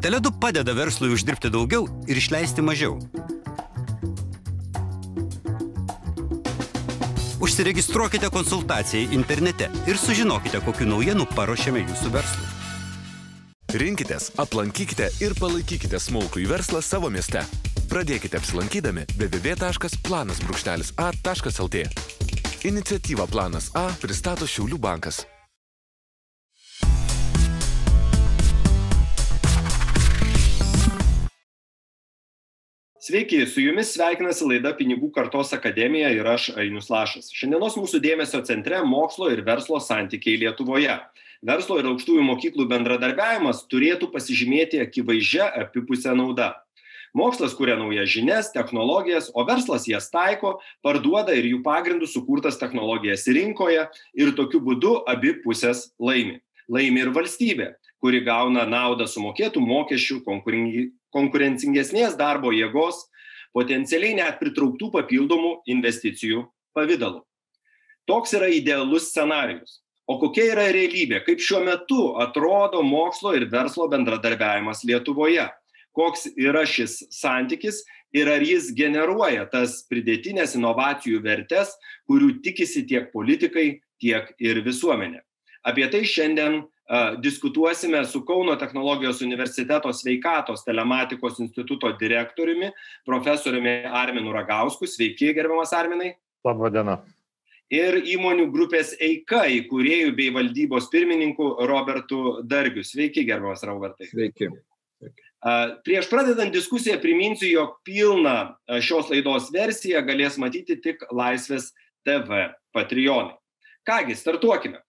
Teledu padeda verslui uždirbti daugiau ir išleisti mažiau. Užsiregistruokite konsultacijai internete ir sužinokite, kokiu naujienu paruošėme jūsų verslui. Rinkitės, aplankykite ir palaikykite smulkų į verslą savo mieste. Pradėkite apsilankydami www.planas.a.lt. Iniciatyva Planas A pristato Šiaulių bankas. Sveiki, su jumis sveikinasi laida Pinigų kartos akademija ir aš Ainius Lašas. Šiandienos mūsų dėmesio centre mokslo ir verslo santykiai Lietuvoje. Verslo ir aukštųjų mokyklų bendradarbiavimas turėtų pasižymėti akivaizdžią apipusę naudą. Mokslas kuria naujas žinias, technologijas, o verslas jas taiko, parduoda ir jų pagrindų sukurtas technologijas rinkoje ir tokiu būdu abi pusės laimi. Laimi ir valstybė, kuri gauna naudą sumokėtų mokesčių, konkurencingesnės darbo jėgos, potencialiai net pritrauktų papildomų investicijų pavydalu. Toks yra idealus scenarius. O kokia yra realybė? Kaip šiuo metu atrodo mokslo ir verslo bendradarbiavimas Lietuvoje? Koks yra šis santykis ir ar jis generuoja tas pridėtinės inovacijų vertes, kurių tikisi tiek politikai, tiek ir visuomenė. Apie tai šiandien diskutuosime su Kauno technologijos universiteto sveikatos telematikos instituto direktoriumi, profesoriumi Arminu Ragausku. Sveiki, gerbiamas Arminai. Labą dieną. Ir įmonių grupės EIKA įkūrėjų bei valdybos pirmininku Robertu Dargiu. Sveiki, gerbiamas Robertai. Sveiki. Prieš pradedant diskusiją priminsiu, jog pilną šios laidos versiją galės matyti tik Laisvės TV Patreonai. Kągi, startuokime.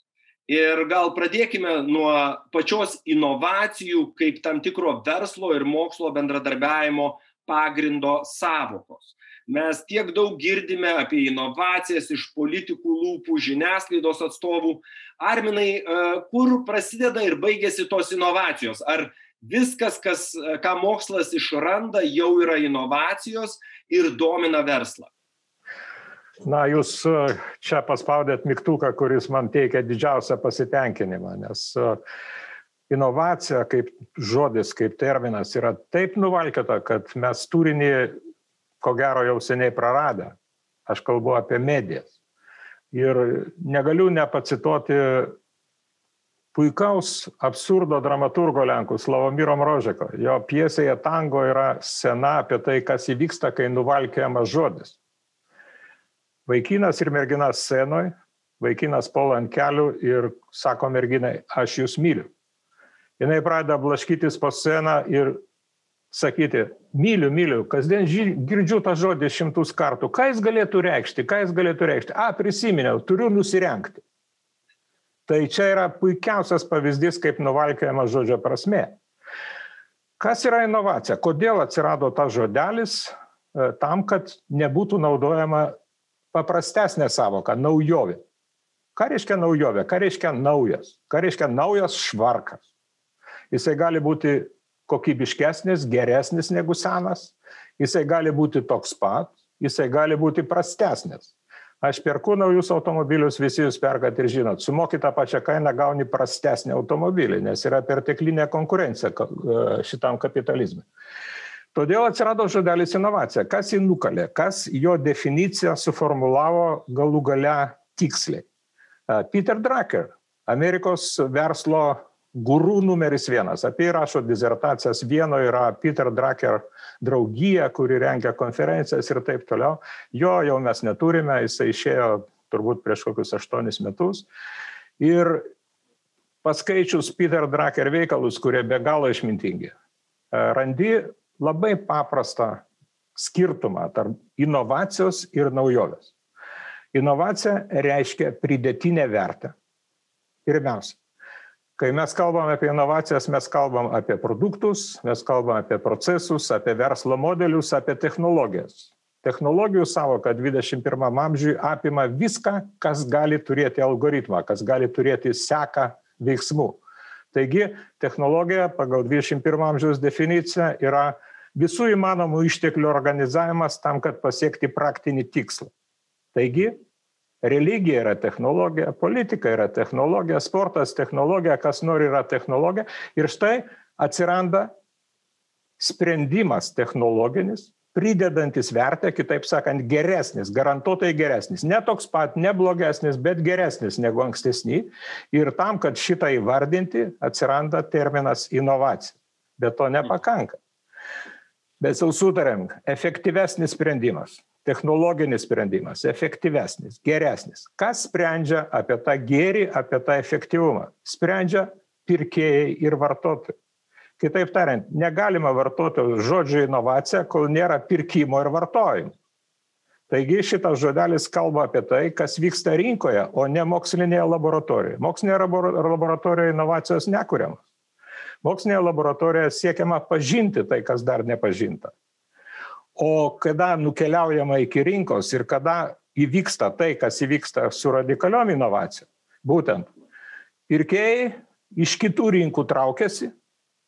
Ir gal pradėkime nuo pačios inovacijų kaip tam tikro verslo ir mokslo bendradarbiavimo pagrindo savokos. Mes tiek daug girdime apie inovacijas iš politikų lūpų, žiniasklaidos atstovų. Arminai, e, kur prasideda ir baigėsi tos inovacijos? Ar viskas, kas, ką mokslas išranda, jau yra inovacijos ir domina verslą? Na, jūs e, čia paspaudėt mygtuką, kuris man teikia didžiausią pasitenkinimą, nes e, inovacija kaip žodis, kaip terminas yra taip nuvalkėta, kad mes turinį, ko gero, jau seniai praradę. Aš kalbu apie medijas. Ir negaliu nepacituoti puikaus absurdo dramaturgo Lenkų Slavomiro Mrožeko. Jo piesėje tango yra sena apie tai, kas įvyksta, kai nuvalkiamas žodis vaikinas ir mergina scenoj, vaikinas puola ant kelių ir sako merginai, aš jūs myliu. Jis pradeda blaškytis po sceną ir sakyti, myliu, myliu, kasdien girdžiu tą žodį šimtus kartų. Ką jis galėtų reikšti, ką jis galėtų reikšti? A, prisiminiau, turiu nusirenkti. Tai čia yra puikiausias pavyzdys, kaip nuvalkiojama žodžio prasme. Kas yra inovacija? Kodėl atsirado tas žodelis? E, tam, kad nebūtų naudojama paprastesnė savoka - naujovė. Ką reiškia naujovė? Ką reiškia naujas? Ką reiškia naujas švarkas? Jisai gali būti kokybiškesnis, geresnis negu senas, jisai gali būti toks pat, jisai gali būti prastesnis. Aš perku naujus automobilius, visi jūs perkat ir žinot, sumokit tą pačią kainą, gauni prastesnį automobilį, nes yra perteklinė konkurencija šitam kapitalizmui. Todėl atsirado žodelis inovacija. Kas jį nukalė, kas jo definiciją suformulavo galų gale tiksliai. Peter Drucker, Amerikos verslo gurų numeris vienas. Apie jį rašo disertacijas. Vieno yra Peter Drucker draugija, kuri rengia konferencijas ir taip toliau. Jo jau mes neturime, jisai išėjo turbūt prieš kokius aštuonis metus. Ir paskaičius Peter Drucker veikalus, kurie be galo išmintingi, randi labai paprastą skirtumą tarp inovacijos ir naujovės. Inovacija reiškia pridėtinę vertę. Pirmiausia, kai mes kalbam apie inovacijas, mes kalbam apie produktus, mes kalbam apie procesus, apie verslo modelius, apie technologijas. Technologijų savoka 21 amžiui apima viską, kas gali turėti algoritmą, kas gali turėti seką veiksmų. Taigi, technologija pagal 21 amžiaus definiciją yra visų įmanomų išteklių organizavimas tam, kad pasiekti praktinį tikslą. Taigi, religija yra technologija, politika yra technologija, sportas technologija, kas nori yra technologija. Ir štai atsiranda sprendimas technologinis, pridedantis vertę, kitaip sakant, geresnis, garantuotai geresnis. Ne toks pat, ne blogesnis, bet geresnis negu ankstesni. Ir tam, kad šitą įvardinti, atsiranda terminas inovacija. Bet to nepakanka. Bet jau sutarėm, efektyvesnis sprendimas, technologinis sprendimas, efektyvesnis, geresnis. Kas sprendžia apie tą gėrį, apie tą efektyvumą? Sprendžia pirkėjai ir vartotojai. Kitaip tariant, negalima vartoti žodžio inovacija, kol nėra pirkimo ir vartojimo. Taigi šitas žodelis kalba apie tai, kas vyksta rinkoje, o ne mokslinėje laboratorijoje. Mokslinėje laboratorijoje inovacijos nekuriamas. Mokslinėje laboratorijoje siekiama pažinti tai, kas dar nepažinta. O kada nukeliaujama iki rinkos ir kada įvyksta tai, kas įvyksta su radikaliom inovacijom, būtent pirkėjai iš kitų rinkų traukiasi,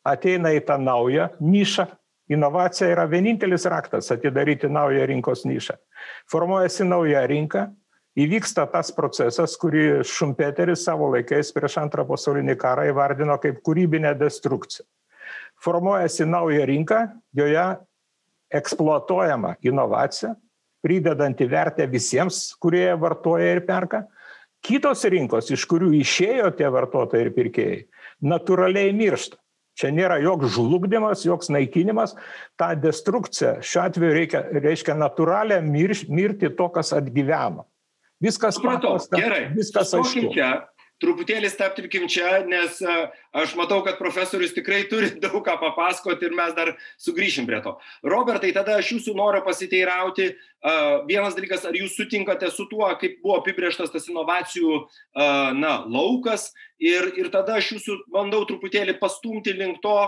ateina į tą naują nišą. Inovacija yra vienintelis raktas atidaryti naują rinkos nišą. Formuojasi nauja rinka, įvyksta tas procesas, kurį Šumpeteris savo laikais prieš antrą pasaulinį karą įvardino kaip kūrybinę destrukciją. Formuojasi nauja rinka, joje eksploatuojama inovacija, pridedanti vertę visiems, kurie vartoja ir perka. Kitos rinkos, iš kurių išėjo tie vartotojai ir pirkėjai, natūraliai miršta. Čia nėra joks žlugdymas, joks naikinimas. Ta destrukcija šiuo atveju reikia, reiškia natūralią mir, mirti to, kas atgyveno. Viskas paprasta. Gerai. Viskas aišku. Truputėlį stabtelkim čia, nes aš matau, kad profesorius tikrai turi daug ką papasakoti ir mes dar sugrįšim prie to. Robertai, tada aš jūsų noriu pasiteirauti. Vienas dalykas, ar jūs sutinkate su tuo, kaip buvo apibrieštas tas inovacijų na, laukas ir, ir tada aš jūsų bandau truputėlį pastumti link to,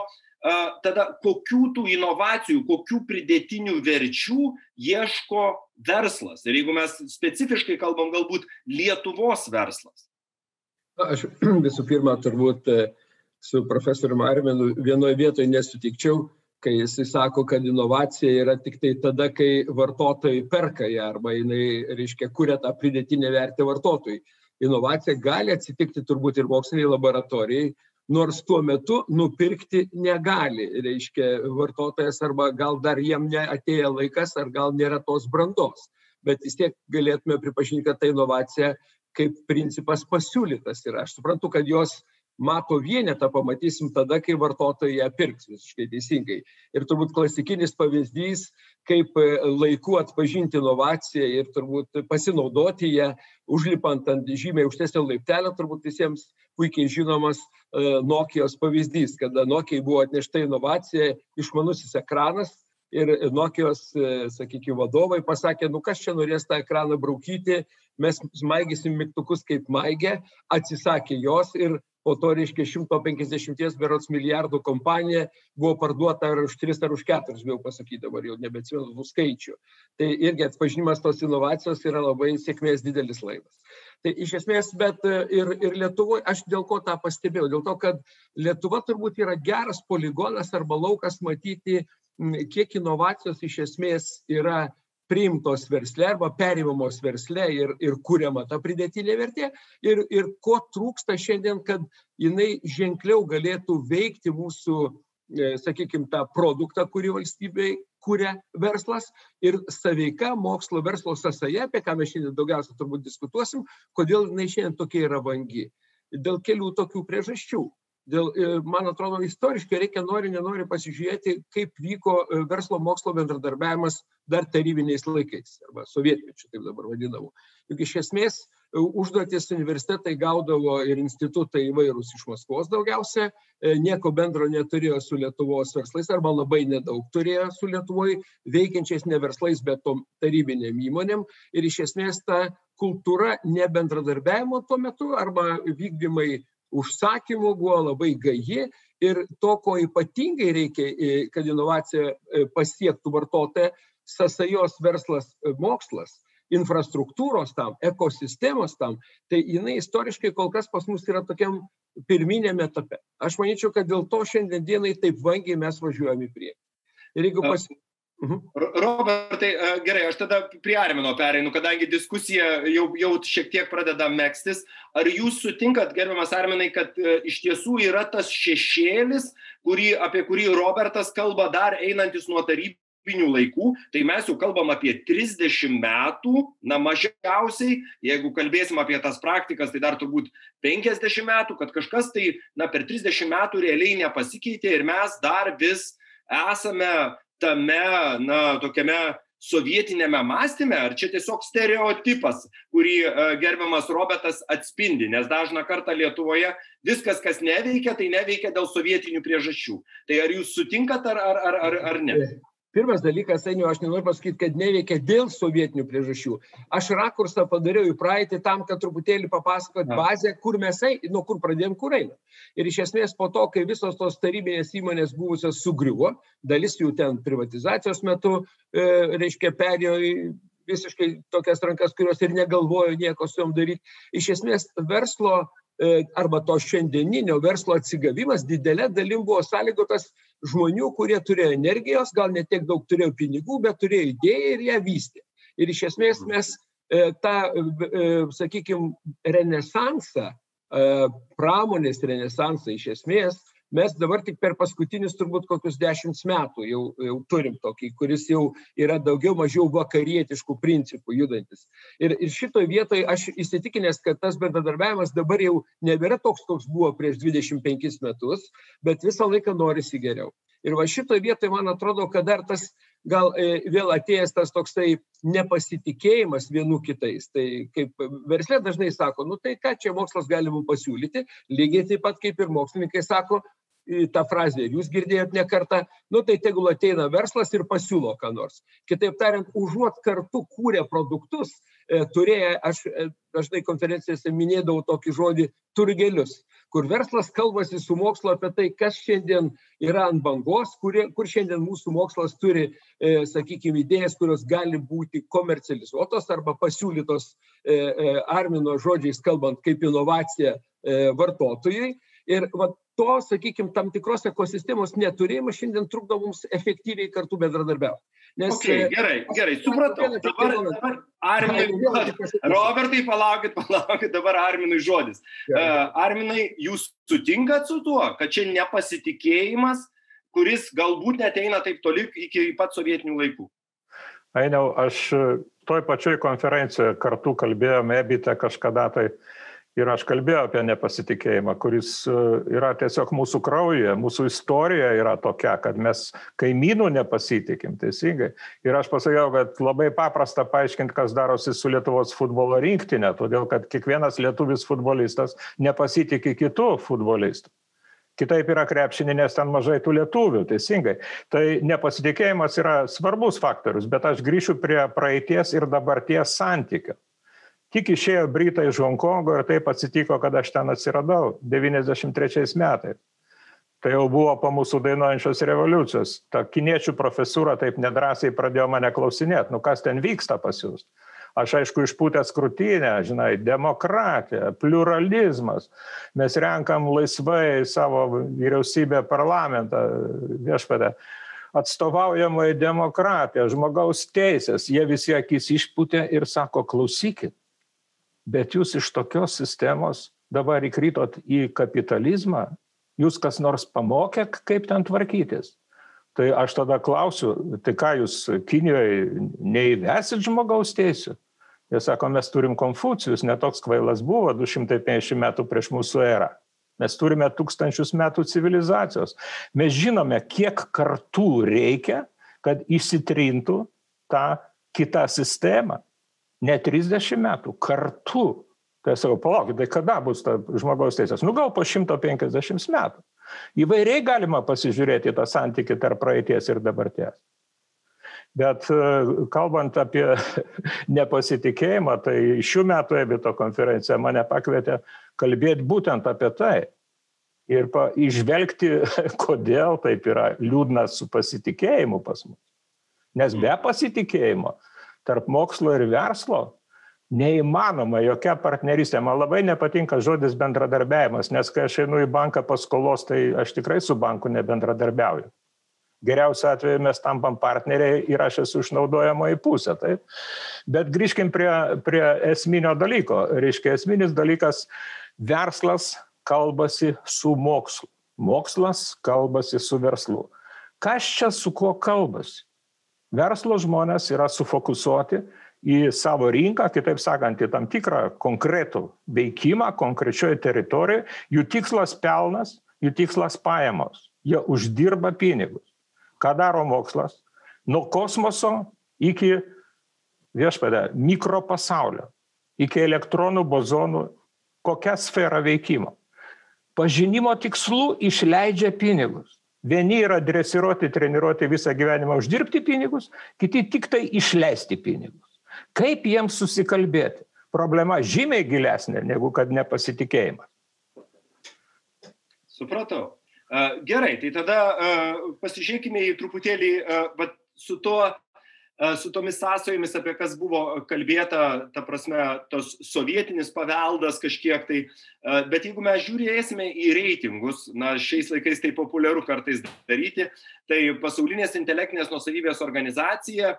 tada kokių tų inovacijų, kokių pridėtinių verčių ieško verslas. Ir jeigu mes specifiškai kalbam, galbūt Lietuvos verslas. Aš visų pirma turbūt e, su profesoriumi Armenu vienoje vietoje nesutikčiau, kai jisai sako, kad inovacija yra tik tai tada, kai vartotojai perka ją arba jinai, reiškia, kuria tą pridėtinę vertę vartotojui. Inovacija gali atsitikti turbūt ir moksliniai laboratorijai, nors tuo metu nupirkti negali, reiškia, vartotojas arba gal dar jiem neatėjo laikas, ar gal nėra tos brandos. Bet vis tiek galėtume pripažinti, kad ta inovacija kaip principas pasiūlytas ir aš suprantu, kad jos mato vienetą pamatysim tada, kai vartotojai ją pirks visiškai teisingai. Ir turbūt klasikinis pavyzdys, kaip e, laiku atpažinti inovaciją ir turbūt pasinaudoti ją, užlipant ant žymiai aukštesnio laiptelio, turbūt visiems puikiai žinomas e, Nokijos pavyzdys, kada Nokijai buvo atnešta inovacija, išmanusis ekranas, ir Nokijos, e, sakykime, vadovai pasakė, nu kas čia norės tą ekraną braukyti, mes maigysim mygtukus kaip maigė, atsisakė jos ir po to, reiškia, 150 berots milijardų kompanija buvo parduota ar už 3 ar už 4, bijau pasakyti dabar, jau nebeatsimenu tų skaičių. Tai irgi atpažinimas tos inovacijos yra labai sėkmės didelis laivas. Tai iš esmės, bet e, ir, ir Lietuvoje, aš dėl ko tą pastebėjau, dėl to, kad Lietuva turbūt yra geras poligonas arba laukas matyti kiek inovacijos iš esmės yra priimtos versle arba perimamos versle ir, ir kuriama ta pridėtinė vertė ir, ir ko trūksta šiandien, kad jinai ženkliau galėtų veikti mūsų, e, sakykime, tą produktą, kurį valstybei kuria verslas ir saveika mokslo verslo sąsaja, apie ką mes šiandien daugiausia turbūt diskutuosim, kodėl jinai šiandien tokia yra vangi. Dėl kelių tokių priežasčių dėl e, man atrodo istoriškai reikia nori nenori pasižiūrėti kaip vyko e, verslo mokslo bendradarbiavimas dar tarybiniais laikais arba sovietmečiu taip dabar vadinamų. Juk iš esmės e, užduotis universitetai gaudavo ir institutai įvairūs iš maskvos daugiausia nieko bendro neturėjo su lietuvos verslais arba labai nedaug turėjo su lietuvoj veikiančiais ne verslais bet tom tarybinėm įmonėm. Ir iš esmės ta kultūra nebendradarbiavimo tuo metu arba vykdymai užsakymų buvo labai gaji ir to, ko ypatingai reikia, e, kad inovacija e, pasiektų vartotoją, sąsajos verslas e, mokslas, infrastruktūros tam, ekosistemos tam, tai jinai istoriškai kol kas pas mus yra tokiam pirminėme etape. Aš manyčiau, kad dėl to šiandien dienai taip vangiai mes važiuojame į priekį. Ir jeigu pas, Mhm. Robertai, gerai, aš tada prie Armino pereinu, kadangi diskusija jau, jau šiek tiek pradeda mėgstis. Ar jūs sutinkat, gerbiamas Arminai, kad iš tiesų yra tas šešėlis, kurį, apie kurį Robertas kalba dar einantis nuo tarybų laikų, tai mes jau kalbam apie 30 metų, na mažiausiai, jeigu kalbėsim apie tas praktikas, tai dar turbūt 50 metų, kad kažkas tai, na per 30 metų realiai nepasikeitė ir mes dar vis esame tame, na, tokiame sovietinėme mąstyme, ar čia tiesiog stereotipas, kurį uh, gerbiamas Robertas atspindi, nes dažna kartą Lietuvoje viskas, kas neveikia, tai neveikia dėl sovietinių priežasčių. Tai ar jūs sutinkat ar, ar, ar, ar ne? Pirmas dalykas, seniau, aš nenoriu pasakyti, kad neveikia dėl sovietinių priežasčių. Aš rakursą padariau į praeitį tam, kad truputėlį papasakot bazę, kur mes, nuo kur pradėjom, kur einam. Ir iš esmės po to, kai visos tos tarybinės įmonės buvusios sugriuvo, dalis jų ten privatizacijos metu, e, reiškia, perėjo į visiškai tokias rankas, kurios ir negalvojo nieko su jom daryti. Iš esmės verslo E, arba to šiandieninio verslo atsigavimas didelė dalim buvo sąlygotas žmonių, kurie turėjo energijos, gal ne tiek daug turėjo pinigų, bet turėjo idėją ir ją vystė. Ir iš esmės mes e, tą, e, sakykime, renesansą, pramonės renesansą iš esmės mes dabar tik per paskutinius turbūt kokius dešimt metų jau, jau turim tokį, kuris jau yra daugiau mažiau vakarietiškų principų judantis. Ir, ir šitoje vietoje aš įsitikinęs, kad tas bendradarbiavimas dabar jau nebėra toks, koks buvo prieš 25 metus, bet visą laiką norisi geriau. Ir va šitoje vietoje man atrodo, kad dar tas gal e, vėl atėjęs tas toksai nepasitikėjimas vienų kitais. Tai kaip verslė dažnai sako, nu tai ką čia mokslas gali mums pasiūlyti, lygiai taip pat kaip ir mokslininkai sako, tą frazę ir jūs girdėjot ne kartą, nu tai tegul ateina verslas ir pasiūlo ką nors. Kitaip tariant, užuot kartu kūrė produktus, e, turėję, aš e, dažnai konferencijose minėdavau tokį žodį turgelius, kur verslas kalbasi su mokslo apie tai, kas šiandien yra ant bangos, kur, kur šiandien mūsų mokslas turi, e, sakykime, idėjas, kurios gali būti komercializuotos arba pasiūlytos e, e, Armino žodžiais kalbant kaip inovacija e, vartotojui. Ir va, to, sakykime, tam tikros ekosistemos neturėjimas šiandien trukdo mums efektyviai kartu bendradarbiauti. Nes, okay, e, gerai, gerai, supratau. Dabar, dabar Arminui, Robertai, palaukit, palaukit, dabar Arminui žodis. Uh, Arminai, jūs sutinkat su tuo, kad čia nepasitikėjimas, kuris galbūt neteina taip toli iki pat sovietinių laikų? Ainiau, aš toj pačioj konferencijoje kartu kalbėjome, ebite kažkada tai uh, ir aš kalbėjau apie nepasitikėjimą kuris e, yra tiesiog mūsų kraujyje mūsų istorija yra tokia kad mes kaimynų nepasitikim teisingai? Ir aš pasakiau kad labai paprasta paaiškint kas darosi su lietuvos futbolo rinktine todėl kad kiekvienas lietuvis futbolistas nepasitiki kitu futbolistu. Kitaip yra krepšiny nes ten mažai tų lietuvių teisingai? Tai nepasitikėjimas yra svarbus faktorius bet aš grįšiu prie praeities ir dabarties santykio tik išėjo britai iš honkongo ir taip atsitiko kad aš ten atsiradau devyniasdešim trečiais metais. Tai jau buvo po mūsų dainuojančios revoliucijos. Ta kiniečių profesūra taip nedrąsiai pradėjo mane klausinėt nu kas ten vyksta pas jus aš aišku išpūtęs krūtinę žinai demokratija pliuralizmas. Mes renkam laisvai savo vyriausybę parlamentą viešpatie atstovaujamoji demokratija žmogaus teisės. Jie visi akis išpūtė ir sako klausykit bet jūs iš tokios sistemos dabar įkritot į kapitalizmą jūs kas nors pamokė kaip ten tvarkytis? Tai aš tada klausiu tai ką jūs kinijoj neįvesit žmogaus teisių? Jie sako mes turim konfucijus ne toks kvailas buvo du šimtai penkiasdešim metų prieš mūsų erą. Mes turime tūkstančius metų civilizacijos. Mes žinome kiek kartų reikia kad išsitrintų ta kita sistema ne 30 metų, kartu. Tai aš sakau, palaukit, tai kada bus ta žmogaus teisės? Nu gal po 150 metų. Įvairiai galima pasižiūrėti tą santykį tarp praeities ir dabarties. Bet e, kalbant apie nepasitikėjimą, tai šių metų Ebito konferencija mane pakvietė kalbėti būtent apie tai. Ir pa, išvelgti, kodėl taip yra liūdna su pasitikėjimu pas mus. Nes be pasitikėjimo tarp mokslo ir verslo neįmanoma jokia partnerystė. Man labai nepatinka žodis bendradarbiavimas, nes kai aš einu į banką paskolos, tai aš tikrai su banku nebendradarbiauju. Geriausiu atveju mes tampam partneriai ir aš esu išnaudojamoji pusė. Taip. Bet grįžkim prie, prie esminio dalyko. Reiškia, esminis dalykas - verslas kalbasi su mokslu. Mokslas kalbasi su verslu. Kas čia su kuo kalbasi? Verslo žmonės yra sufokusuoti į savo rinką, kitaip sakant, į tam tikrą konkretų veikimą konkrečioje teritorijoje. Jų tikslas pelnas, jų tikslas pajamos. Jie uždirba pinigus. Ką daro mokslas? Nuo kosmoso iki viešpadę mikropasaulio, iki elektronų bozonų, kokia sfera veikimo. Pažinimo tikslų išleidžia pinigus. Vieni yra dresiruoti, treniruoti visą gyvenimą uždirbti pinigus, kiti tik tai išleisti pinigus. Kaip jiems susikalbėti? Problema žymiai gilesnė negu kad nepasitikėjimas. Supratau. Gerai, tai tada pasižiūrėkime į truputėlį su tuo su tomis sąsojomis, apie kas buvo kalbėta, ta prasme, tos sovietinis paveldas kažkiek tai, bet jeigu mes žiūrėsime į reitingus, na, šiais laikais tai populiaru kartais daryti, tai pasaulinės intelektinės nusavybės organizacija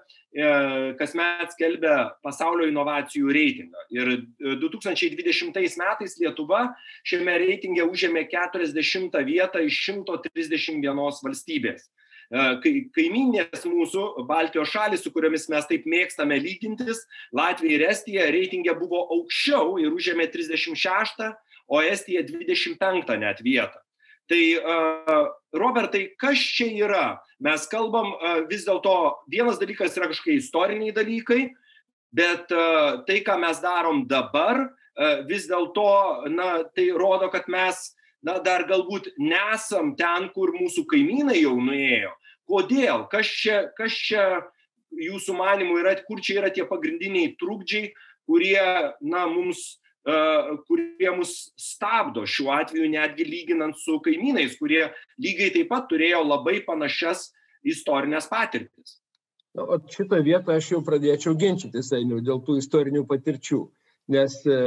kasmet skelbia pasaulio inovacijų reitingą. Ir 2020 metais Lietuva šiame reitinge užėmė 40 vietą iš 131 valstybės. Kai kaiminės mūsų Baltijos šalis, su kuriomis mes taip mėgstame lygintis, Latvija ir Estija reitingė buvo aukščiau ir užėmė 36, o Estija 25 net vietą. Tai Robertai, kas čia yra? Mes kalbam vis dėlto, vienas dalykas yra kažkokie istoriniai dalykai, bet tai, ką mes darom dabar, vis dėlto, na, tai rodo, kad mes na dar galbūt nesam ten, kur mūsų kaimynai jau nuėjo. Kodėl? Kas čia, kas čia jūsų manimų yra, kur čia yra tie pagrindiniai trukdžiai, kurie, na, mums, uh, kurie mus stabdo šiuo atveju netgi lyginant su kaimynais, kurie lygiai taip pat turėjo labai panašias istorinės patirtis. O šitoje vietoje aš jau pradėčiau ginčytis, Ainiu, dėl tų istorinių patirčių nes e,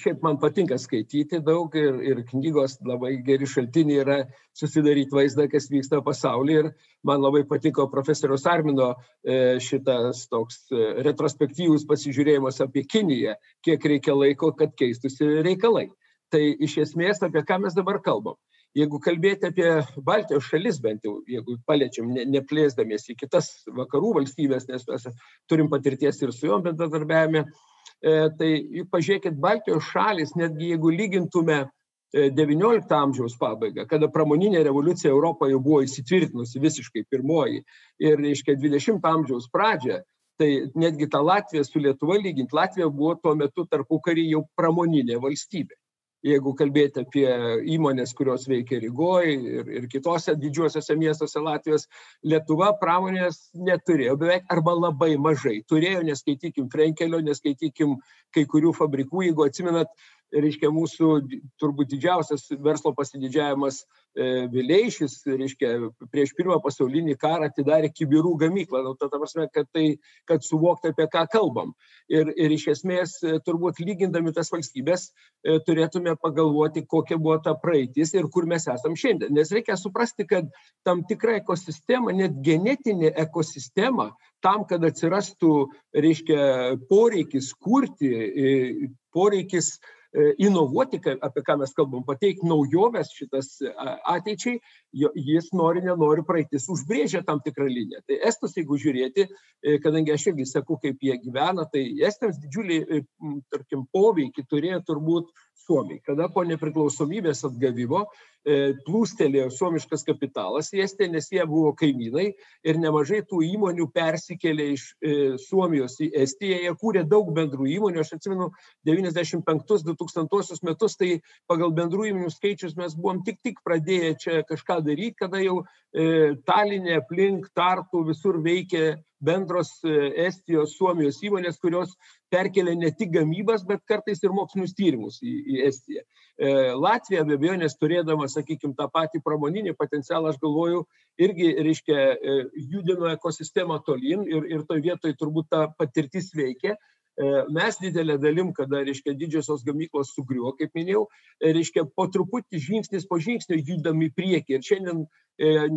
šiaip man patinka skaityti daug ir, ir knygos labai geri šaltiniai yra susidaryti vaizdą, kas vyksta pasaulyje. Ir man labai patiko profesoriaus Armino e, šitas toks e, retrospektyvus pasižiūrėjimas apie Kiniją, kiek reikia laiko, kad keistusi reikalai. Tai iš esmės apie ką mes dabar kalbam. Jeigu kalbėti apie Baltijos šalis, bent jau, jeigu paliečiam, ne, neplėsdamiesi į kitas vakarų valstybės, nes mes turim patirties ir su juom bendradarbiavime, tai pažiūrėkit, Baltijos šalis, netgi jeigu lygintume XIX e, amžiaus pabaigą, kada pramoninė revoliucija Europoje buvo įsitvirtinusi visiškai pirmoji ir, reiškia, XX amžiaus pradžią, tai netgi tą Latviją su Lietuva lygint, Latvija buvo tuo metu tarpu karį jau pramoninė valstybė jeigu kalbėti apie įmonės, kurios veikia Rygoje ir, ir kitose didžiuosiuose miestuose Latvijos, Lietuva pramonės neturėjo beveik arba labai mažai. Turėjo, neskaitykim Frenkelio, neskaitykim kai kurių fabrikų, jeigu atsimenat, reiškia mūsų turbūt didžiausias verslo pasididžiavimas e, Vileišis, reiškia, prieš pirmą pasaulinį karą atidarė kibirų gamyklą. Nu, ta, ta prasme, kad, tai, kad suvokti, apie ką kalbam. Ir, ir iš esmės, e, turbūt lygindami tas valstybės, e, turėtume pagalvoti, kokia buvo ta praeitis ir kur mes esam šiandien. Nes reikia suprasti, kad tam tikra ekosistema, net genetinė ekosistema, tam, kad atsirastų, reiškia, poreikis kurti, poreikis inovuoti, apie ką mes kalbam, pateikti naujoves šitas e, ateičiai, jis nori, nenori praeitis, užbrėžia tam tikrą liniją. Tai estus, jeigu žiūrėti, e, kadangi aš irgi sakau, kaip jie gyvena, tai estams didžiulį, tarkim, poveikį turėjo turbūt Suomiai. Kada po nepriklausomybės atgavimo e, plūstelėjo suomiškas kapitalas į Estiją, nes jie buvo kaimynai ir nemažai tų įmonių persikėlė iš e, Suomijos į Estiją. Jie kūrė daug bendrų įmonių. Aš atsimenu 95-2000 metus, tai pagal bendrų įmonių skaičius mes buvom tik tik pradėję čia kažką daryti, kada jau e, Talinė aplink Tartų visur veikė bendros e, Estijos, Suomijos įmonės, kurios perkelia ne tik gamybas, bet kartais ir mokslinius tyrimus į, į Estiją. E, Latvija be abejo, nes turėdama, sakykime, tą patį pramoninį potencialą, aš galvoju, irgi, reiškia, e, judino ekosistemą tolyn ir, ir toje vietoje turbūt ta patirtis veikia. mes didelė dalim, kada, reiškia, didžiosios gamyklos sugriuo, kaip minėjau, reiškia, po truputį žingsnis po žingsnio judam į priekį. Ir šiandien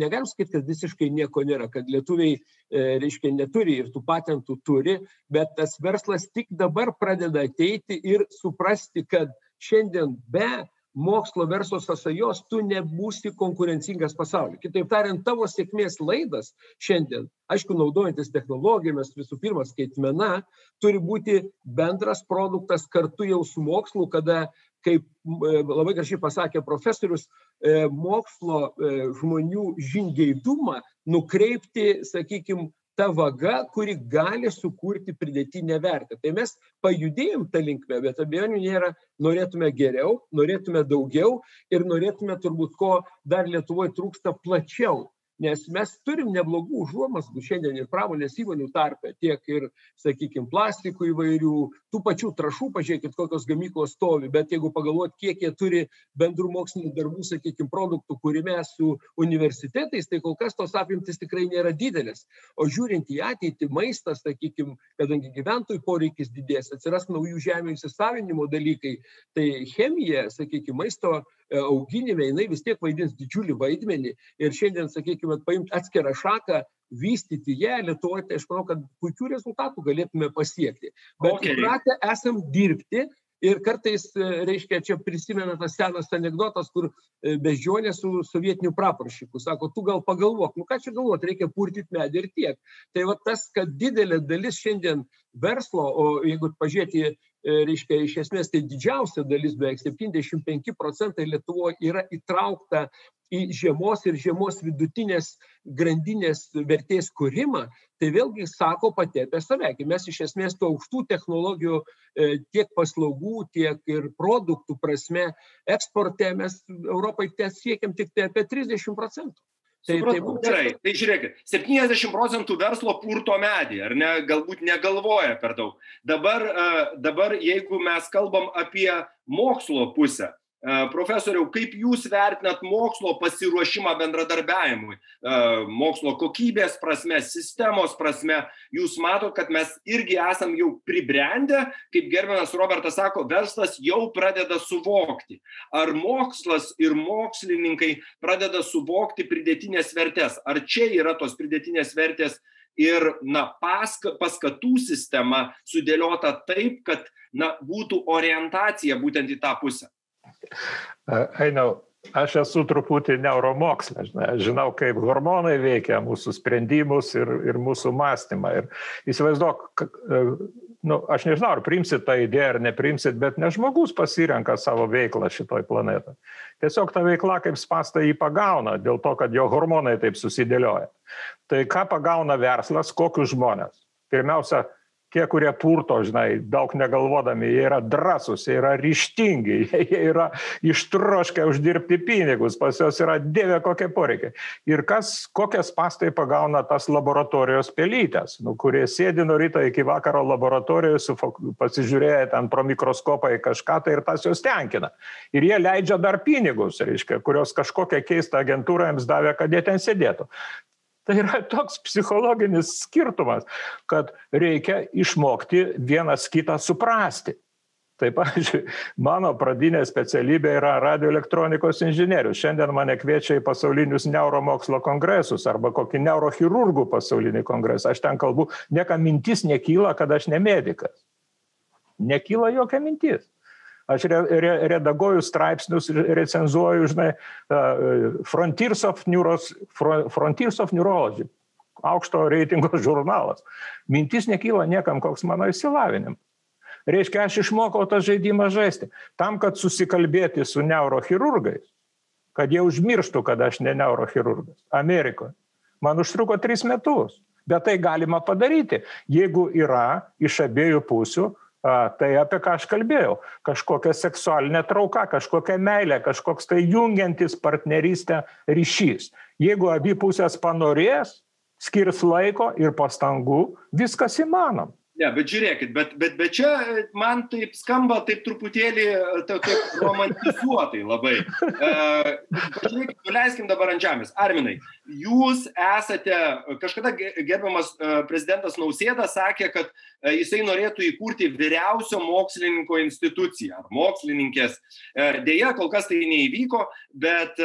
negalim sakyti, kad visiškai nieko nėra, kad lietuviai, reiškia, neturi ir tų patentų turi, bet tas verslas tik dabar pradeda ateiti ir suprasti, kad šiandien be mokslo verslo sąsajos tu nebūsi konkurencingas pasaulyje. Kitaip tariant, tavo sėkmės laidas šiandien, aišku, naudojantis technologijomis, visų pirma, skaitmena, turi būti bendras produktas kartu jau su mokslu, kada, kaip e, labai gražiai pasakė profesorius, e, mokslo e, žmonių žingeidumą nukreipti, sakykime, ta vaga, kuri gali sukurti pridėtinę vertę. Tai mes pajudėjom tą linkmę, bet abejonių nėra, norėtume geriau, norėtume daugiau ir norėtume turbūt ko dar Lietuvoje trūksta plačiau nes mes turim neblogų užuomazgų šiandien ir pramonės įmonių tarpe tiek ir sakykim plastikų įvairių tų pačių trąšų pažiūrėkit kokios gamyklos stovi bet jeigu pagalvot kiek jie turi bendrų mokslinių darbų sakykim produktų kūrime su universitetais tai kol kas tos apimtys tikrai nėra didelės. O žiūrint į ateitį maistas sakykim kadangi gyventojų poreikis didės atsiras naujų žemių įsisavinimo dalykai tai chemija sakykim maisto auginime jinai vis tiek vaidins didžiulį vaidmenį ir šiandien, sakykime, paimti atskirą šaką, vystyti ją Lietuvoje, tai aš manau, kad puikių rezultatų galėtume pasiekti. Bet įpratę esam dirbti ir kartais, e, reiškia, čia prisimena tas senas anegdotas, kur e, bežionė su sovietiniu praporšiku. Sako, tu gal pagalvok, nu ką čia galvot, reikia purtyti medį ir tiek. Tai va tas, kad didelė dalis šiandien verslo, o jeigu pažiūrėti E, reiškia, iš esmės tai didžiausia dalis, beveik 75 procentai Lietuvoje yra įtraukta į žiemos ir žiemos vidutinės grandinės vertės kūrimą, tai vėlgi sako pati apie save. Mes iš esmės tų aukštų technologijų e, tiek paslaugų, tiek ir produktų prasme eksporte mes Europai siekiam tik tai apie 30 procentų. Tai, tai būtų gerai. Tai žiūrėkit, 70 procentų verslo purto medį, ar ne, galbūt negalvoja per daug. Dabar, dabar jeigu mes kalbam apie mokslo pusę, Profesoriau, kaip jūs vertinat mokslo pasiruošimą bendradarbiavimui? Mokslo kokybės prasme, sistemos prasme, jūs matot, kad mes irgi esam jau pribrendę, kaip gerbiamas Robertas sako, verslas jau pradeda suvokti. Ar mokslas ir mokslininkai pradeda suvokti pridėtinės vertės? Ar čia yra tos pridėtinės vertės ir na, paska, paskatų sistema sudėliota taip, kad na, būtų orientacija būtent į tą pusę? Einau, aš esu truputį neuromokslė, aš žinau, kaip hormonai veikia mūsų sprendimus ir, ir mūsų mąstymą. Ir įsivaizduok, e, nu, aš nežinau, ar primsit tą idėją ar neprimsit, bet ne žmogus pasirenka savo veiklą šitoj planetą. Tiesiog ta veikla kaip spasta jį pagauna, dėl to, kad jo hormonai taip susidėlioja. Tai ką pagauna verslas, kokius žmonės? Pirmiausia, tie kurie purto žinai daug negalvodami jie yra drąsūs jie yra ryžtingi jie yra ištroškę uždirbti pinigus pas juos yra dieve kokie poreikiai. Ir kas kokias spąstai pagauna tas laboratorijos pelytes nu kurie sėdi nuo ryto iki vakaro laboratorijoj su pasižiūrėję ten pro mikroskopą į kažką tai ir tas juos tenkina. Ir jie leidžia dar pinigus reiškia kuriuos kažkokia keista agentūra jiems davė kad jie ten sėdėtų Tai yra toks psichologinis skirtumas, kad reikia išmokti vienas kitą suprasti. Tai, pavyzdžiui, mano pradinė specialybė yra radioelektronikos inžinierius. Šiandien mane kviečia į pasaulinius neuromokslo kongresus arba kokį neurochirurgų pasaulinį kongresą. Aš ten kalbu, nieka mintis nekyla, kad aš ne medikas. Nekyla jokia mintis aš re, re, redaguoju straipsnius, recenzuoju, žinai, Frontiers of, Neuros, Frontiers of Neurology, aukšto reitingo žurnalas. Mintis nekyla niekam, koks mano įsilavinimas. Reiškia, aš išmokau tą žaidimą žaisti. Tam, kad susikalbėti su neurochirurgais, kad jie užmirštų, kad aš ne neurochirurgas. Amerikoje. Man užtruko tris metus. Bet tai galima padaryti, jeigu yra iš abiejų pusių Tai apie ką aš kalbėjau. Kažkokia seksualinė trauka, kažkokia meilė, kažkoks tai jungiantis partnerystę ryšys. Jeigu abi pusės panorės, skirs laiko ir pastangų, viskas įmanom. Ne, bet žiūrėkit, bet, bet, bet čia man taip skamba taip truputėlį taip, taip romantizuotai labai. E, Pažiūrėkit, nuleiskim dabar ant žemės. Arminai, jūs esate, kažkada gerbiamas e, prezidentas Nausėda sakė, kad e, jisai norėtų įkurti vyriausio mokslininko instituciją ar mokslininkės. E, Deja, kol kas tai neįvyko, bet,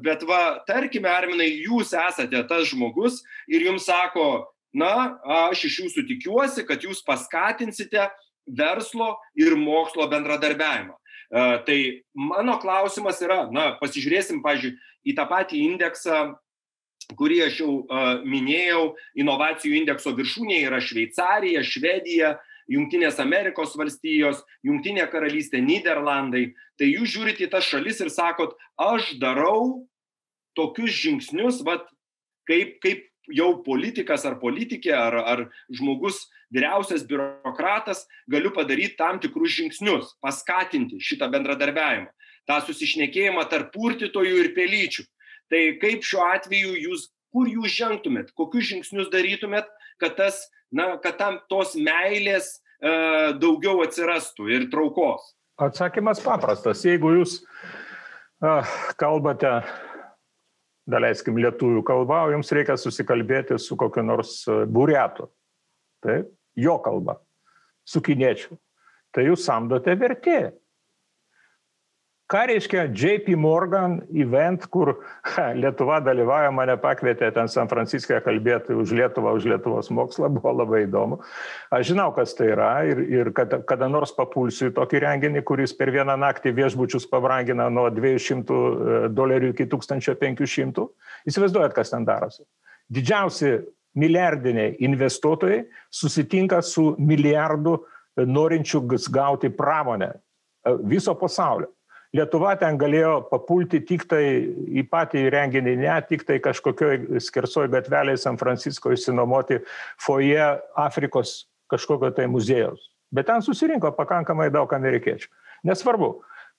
bet va, tarkime, Arminai, jūs esate tas žmogus ir jums sako, na aš iš jūsų tikiuosi kad jūs paskatinsite verslo ir mokslo bendradarbiavimą. E, tai mano klausimas yra na pasižiūrėsim pavyzdžiui į tą patį indeksą kurį aš jau e, minėjau inovacijų indekso viršūnėje yra šveicarija švedija jungtinės amerikos valstijos jungtinė karalystė nyderlandai tai jūs žiūrit į tas šalis ir sakot aš darau tokius žingsnius vat kaip kaip jau politikas ar politikė ar ar žmogus vyriausias biurokratas galiu padaryt tam tikrus žingsnius paskatinti šitą bendradarbiavimą tą susišnekėjimą tarp purtytojų ir pelyčių. Tai kaip šiuo atveju jūs kur jūs žengtumėt kokius žingsnius darytumėt kad tas na kad tam tos meilės e, daugiau atsirastų ir traukos? Atsakymas paprastas. Jeigu jūs a, kalbate daleiskim lietuvių kalba, o jums reikia susikalbėti su kokiu nors e, buriatu. Taip, jo kalba, su kiniečiu. Tai jūs samdote vertėją ką reiškia JP Morgan event, kur ha, Lietuva dalyvauja, mane pakvietė ten San Franciske kalbėti už Lietuvą, už Lietuvos mokslą, buvo labai įdomu. Aš žinau, kas tai yra ir, ir kada, kada nors papulsiu į tokį renginį, kuris per vieną naktį viešbučius pabrangina nuo 200 e, dolerių iki 1500. Įsivaizduojat, kas ten darosi. Didžiausi milijardiniai investuotojai susitinka su milijardu norinčių gauti pramonę e, viso pasaulio lietuva ten galėjo papulti tiktai į patį renginį ne tiktai kažkokioj skersoj gatvelėj san francisko išsinuomoti fojė afrikos kažkokio tai muziejaus. Bet ten susirinko pakankamai daug amerikiečių. Nesvarbu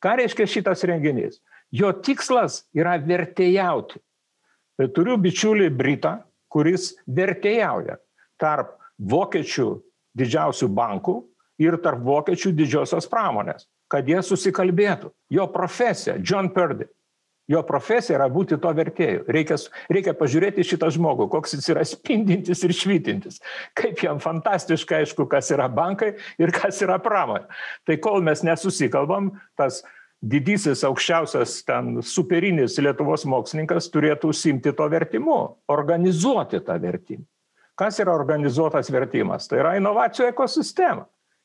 ką reiškia šitas renginys? Jo tikslas yra vertėjauti. Tai turiu bičiulį britą kuris vertėjauja tarp vokiečių didžiausių bankų ir tarp vokiečių didžiosios pramonės kad jie susikalbėtų. Jo profesija, John Purdy, jo profesija yra būti to vertėju. Reikia, reikia pažiūrėti šitą žmogų, koks jis yra spindintis ir švytintis. Kaip jam fantastiškai aišku, kas yra bankai ir kas yra pramonė. Tai kol mes nesusikalbam, tas didysis aukščiausias ten superinis Lietuvos mokslininkas turėtų užsimti to vertimu, organizuoti tą vertimą. Kas yra organizuotas vertimas? Tai yra inovacijų ekosistema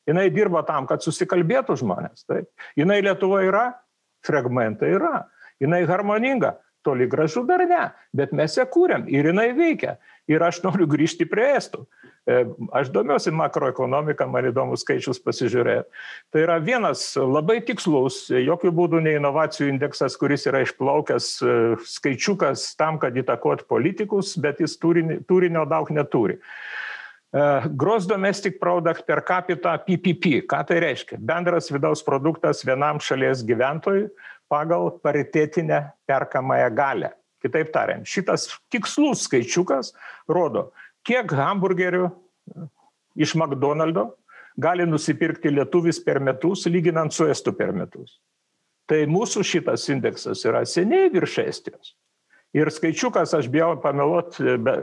jinai dirba tam kad susikalbėtų žmonės taip. Jinai lietuvoj yra fragmentai yra. Jinai harmoninga. Toli gražu dar ne bet mes ją kuriam ir jinai veikia. Ir aš noriu grįžti prie estų. E, aš domiuosi makroekonomika man įdomu skaičius pasižiūrėt. Tai yra vienas labai tikslus jokiu būdu ne inovacijų indeksas kuris yra išplaukęs e, skaičiukas tam kad įtakot politikus bet jis turinio daug neturi gross domestic product per capita PPP. Ką tai reiškia? Bendras vidaus produktas vienam šalies gyventojui pagal paritetinę perkamąją galę. Kitaip tariant, šitas tikslus skaičiukas rodo, kiek hamburgerių e, iš McDonald'o gali nusipirkti lietuvis per metus, lyginant su estų per metus. Tai mūsų šitas indeksas yra seniai virš Estijos. Ir skaičiukas, aš bijau pameluot,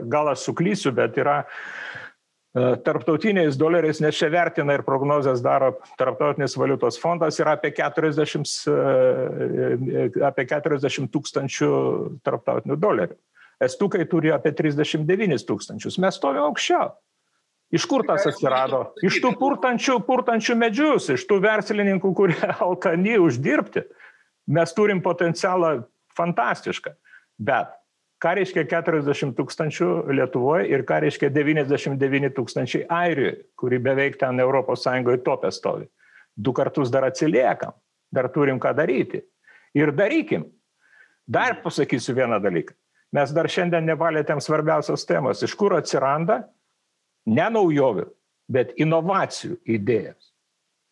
gal aš suklysiu, bet yra E, tarptautiniais doleriais, nes čia vertina ir prognozes daro Tarptautinis valiutos fondas, yra apie 40, e, e, apie 40 tūkstančių tarptautinių dolerių. Estukai turi apie 39 tūkstančius. Mes stovime aukščiau. Iš kur tas atsirado? Iš tų purtančių, purtančių medžius, iš tų verslininkų, kurie alkani uždirbti. Mes turim potencialą fantastišką. Bet ką reiškia keturiasdešim tūkstančių lietuvoj ir ką reiškia devyniasdešim devyni tūkstančiai airijoj kuri beveik ten europos sąjungoj tope stovi? Du kartus dar atsiliekam dar turim ką daryti. Ir darykim. Dar pasakysiu vieną dalyką. Mes dar šiandien nepalietėm svarbiausios temos. Iš kur atsiranda ne naujovių bet inovacijų idėjos?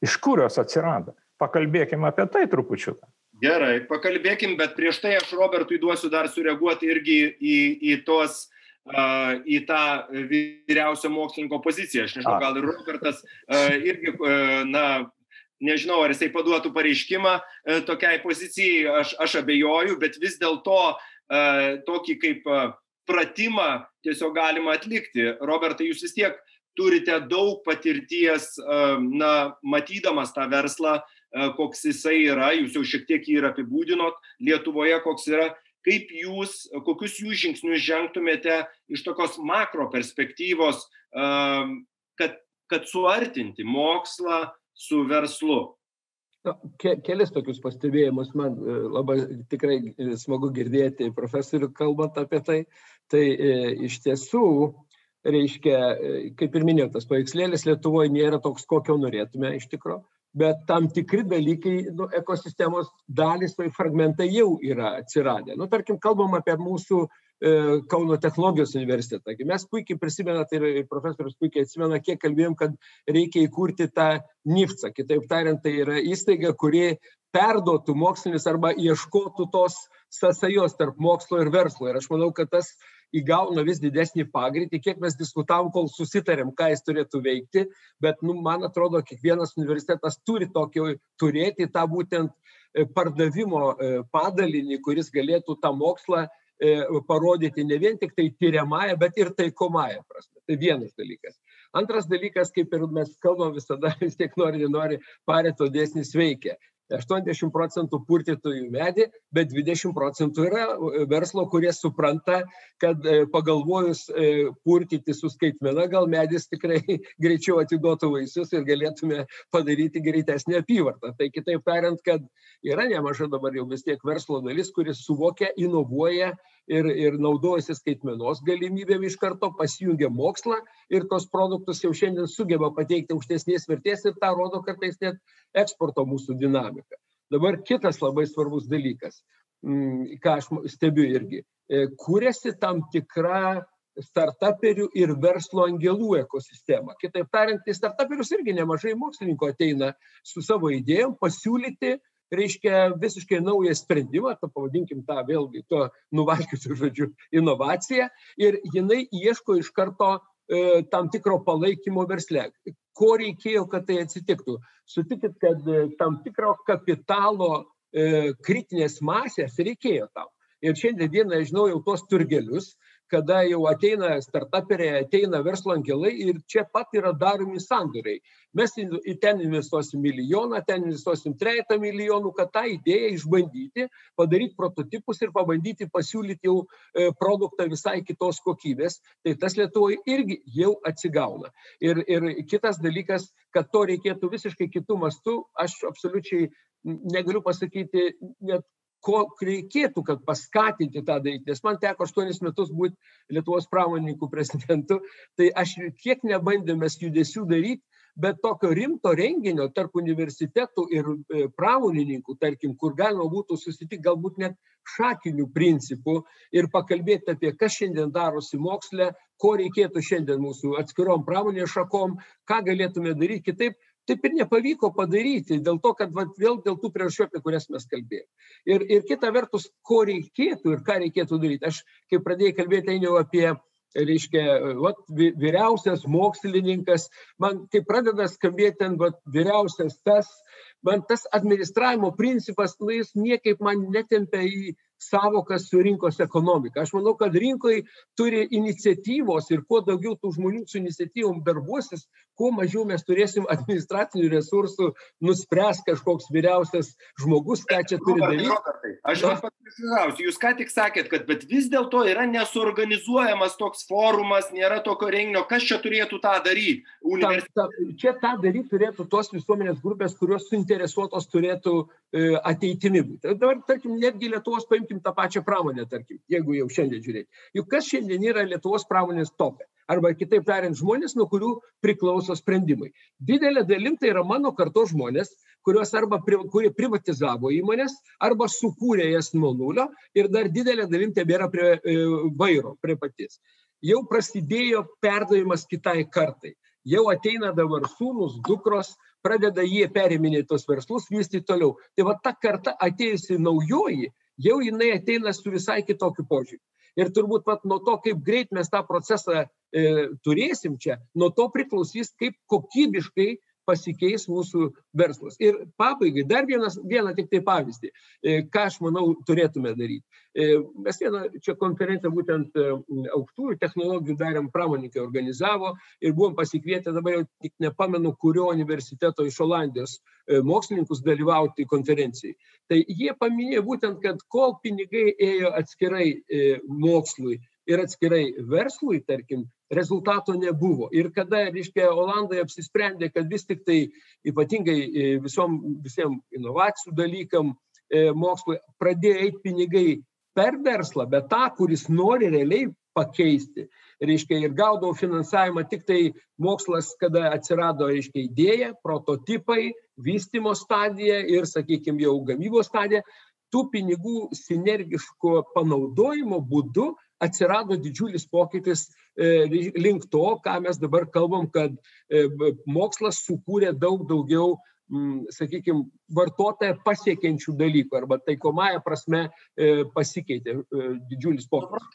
Iš kur jos atsiranda? Pakalbėkim apie tai trupučiuką gerai pakalbėkim bet prieš tai aš robertui duosiu dar sureaguoti irgi į į tuos į tą vyriausio mokslininko poziciją. Aš nežinau, gal ir Robertas irgi, na, nežinau, ar jisai paduotų pareiškimą tokiai pozicijai, aš, aš abejoju, bet vis dėlto tokį kaip pratimą tiesiog galima atlikti. Robertai, jūs vis tiek turite daug patirties, na, matydamas tą verslą, koks jisai yra, jūs jau šiek tiek jį ir apibūdinot, Lietuvoje koks yra kaip jūs, kokius jūs žingsnius žengtumėte iš tokios makro perspektyvos, kad, kad suartinti mokslą su verslu? Ke, kelis tokius pastebėjimus man e, labai tikrai e, smagu girdėti profesorių kalbant apie tai. Tai e, iš tiesų, reiškia, kaip ir minėjau, tas paveikslėlis Lietuvoje nėra toks, kokio norėtume iš tikrųjų bet tam tikri dalykai, nu, ekosistemos dalys, tai fragmentai jau yra atsiradę. Nu, tarkim, kalbam apie mūsų e, Kauno technologijos universitetą. Mes puikiai prisimenat ir profesorius puikiai atsimena, kiek kalbėjom, kad reikia įkurti tą NIFCA. Kitaip tariant, tai yra įstaiga, kuri perduotų mokslinis arba ieškotų tos sąsajos tarp mokslo ir verslo. Ir aš manau, kad tas įgauna vis didesnį pagreitį, kiek mes diskutavom, kol susitarėm, ką jis turėtų veikti, bet, nu, man atrodo, kiekvienas universitetas turi tokį, turėti tą būtent e, pardavimo e, padalinį, kuris galėtų tą mokslą e, parodyti ne vien tik tai tyriamąją, bet ir taikomąją prasme. Tai vienas dalykas. Antras dalykas, kaip ir mes kalbam visada, vis tiek nori, nenori, pareto dėsnis veikia. 80 procentų purtytojų medį, bet 20 procentų yra e, verslo, kurie supranta, kad e, pagalvojus e, purtyti su skaitmena, gal medis tikrai greičiau atiduotų vaisius ir galėtume padaryti greitesnį apyvartą. Tai kitaip tariant, kad yra nemaža dabar jau vis tiek verslo dalis, kuris suvokia, inovuoja ir, ir naudojasi skaitmenos galimybėm iš karto, pasijungia mokslą ir tos produktus jau šiandien sugeba pateikti aukštesnės vertės ir tą rodo kartais net eksporto mūsų dinamika. Dabar kitas labai svarbus dalykas, mm, ką aš stebiu irgi, e, kūrėsi tam tikra startuperių ir verslo angelų ekosistema. Kitaip tariant, į startuperius irgi nemažai mokslininkų ateina su savo idėjom pasiūlyti reiškia visiškai naują sprendimą, to pavadinkim tą vėlgi, to nuvalkiusiu žodžiu inovaciją ir jinai ieško iš karto e, tam tikro palaikymo versle. Ko reikėjo, kad tai atsitiktų? Sutikit, kad e, tam tikro kapitalo e, kritinės masės reikėjo tam. Ir šiandien dieną žinau jau tos turgelius, kada jau ateina startuperiai, ateina verslo angelai ir čia pat yra daromi sandoriai. Mes į ten investuosim milijoną, ten investuosim trejata milijonų, kad tą idėją išbandyti, padaryti prototipus ir pabandyti pasiūlyti jau e, produktą visai kitos kokybės. Tai tas Lietuvoje irgi jau atsigauna. Ir, ir kitas dalykas, kad to reikėtų visiškai kitų mastų, aš absoliučiai negaliu pasakyti net ko reikėtų, kad paskatinti tą daryti. Nes man teko aštuonis metus būti Lietuvos pramonininkų prezidentu, tai aš kiek nebandėmės judesių daryti, bet tokio rimto renginio tarp universitetų ir e, pramonininkų, tarkim, kur galima būtų susitikti galbūt net šakinių principų ir pakalbėti apie, kas šiandien darosi moksle, ko reikėtų šiandien mūsų atskirom pramonės šakom, ką galėtume daryti kitaip, taip ir nepavyko padaryti dėl to kad vat vėl dėl tų priežasčių apie kurias mes kalbėjom ir ir kita vertus ko reikėtų ir ką reikėtų daryt aš kai pradėjai kalbėt ainiau apie reiškia vat vyriausias mokslininkas man kai pradeda skambėt ten vat vyriausias tas man tas administravimo principas nu jis niekaip man netempia į sąvokas su rinkos ekonomika. Aš manau, kad rinkoje turi iniciatyvos ir kuo daugiau tų žmonių su iniciatyvom darbuosis, kuo mažiau mes turėsim administracinių resursų, nuspręs kažkoks vyriausias žmogus, ką čia turi daryti. Robertai, aš jums pasiklausiu, jūs ką tik sakėt, kad bet vis dėlto yra nesuorganizuojamas toks forumas, nėra tokio renginio, kas čia turėtų tą daryti? Universit... Ta, ta, čia tą daryti turėtų tos visuomenės grupės, kurios suinteresuotos turėtų e, ateitimi būti. Dabar, tarkim, netgi Lietuvos paimkim tą pačią pramonę, tarkim, jeigu jau šiandien žiūrėti. Juk kas šiandien yra Lietuvos pramonės topė? Arba kitaip tariant, žmonės, nuo kurių priklauso sprendimai. Didelė dalim tai yra mano karto žmonės, kurios arba pri, kurie privatizavo įmonės, arba sukūrė jas nuo nulio ir dar didelė dalim tebėra prie e, vairo, prie patys. Jau prasidėjo perdavimas kitai kartai. Jau ateina dabar sūnus, dukros, pradeda jie periminėti tos verslus, vystyti toliau. Tai va ta karta atėjusi naujoji, jau jinai ateina su visai kitokiu požiūriu. Ir turbūt pat nuo to, kaip greit mes tą procesą e, turėsim čia, nuo to priklausys, kaip kokybiškai pasikeis mūsų verslas. Ir pabaigai dar vienas, vieną tik tai pavyzdį, e, ką aš manau turėtume daryti. E, mes vieną čia konferenciją būtent e, aukštųjų technologijų darėm, pramoninkai organizavo ir buvom pasikvietę, dabar jau tik nepamenu, kurio universiteto iš Olandijos mokslininkus dalyvauti konferencijai. Tai jie paminėjo būtent, kad kol pinigai ėjo atskirai mokslui ir atskirai verslui, tarkim, rezultato nebuvo. Ir kada, reiškia, Olandai apsisprendė, kad vis tik tai ypatingai e, visom, visiems inovacijų dalykam, e, mokslui pradėjo eiti pinigai per verslą, bet tą, kuris nori realiai pakeisti. Reiškia, ir gaudavo finansavimą tik tai mokslas, kada atsirado, reiškia, idėja, prototipai, vystimo stadija ir, sakykime, jau gamybos stadija, tų pinigų sinergiško panaudojimo būdu atsirado didžiulis pokytis e, link to, ką mes dabar kalbam, kad e, mokslas sukūrė daug daugiau, sakykime, vartotoją pasiekiančių dalykų arba taikomąją prasme e, pasikeitė didžiulis pokytis.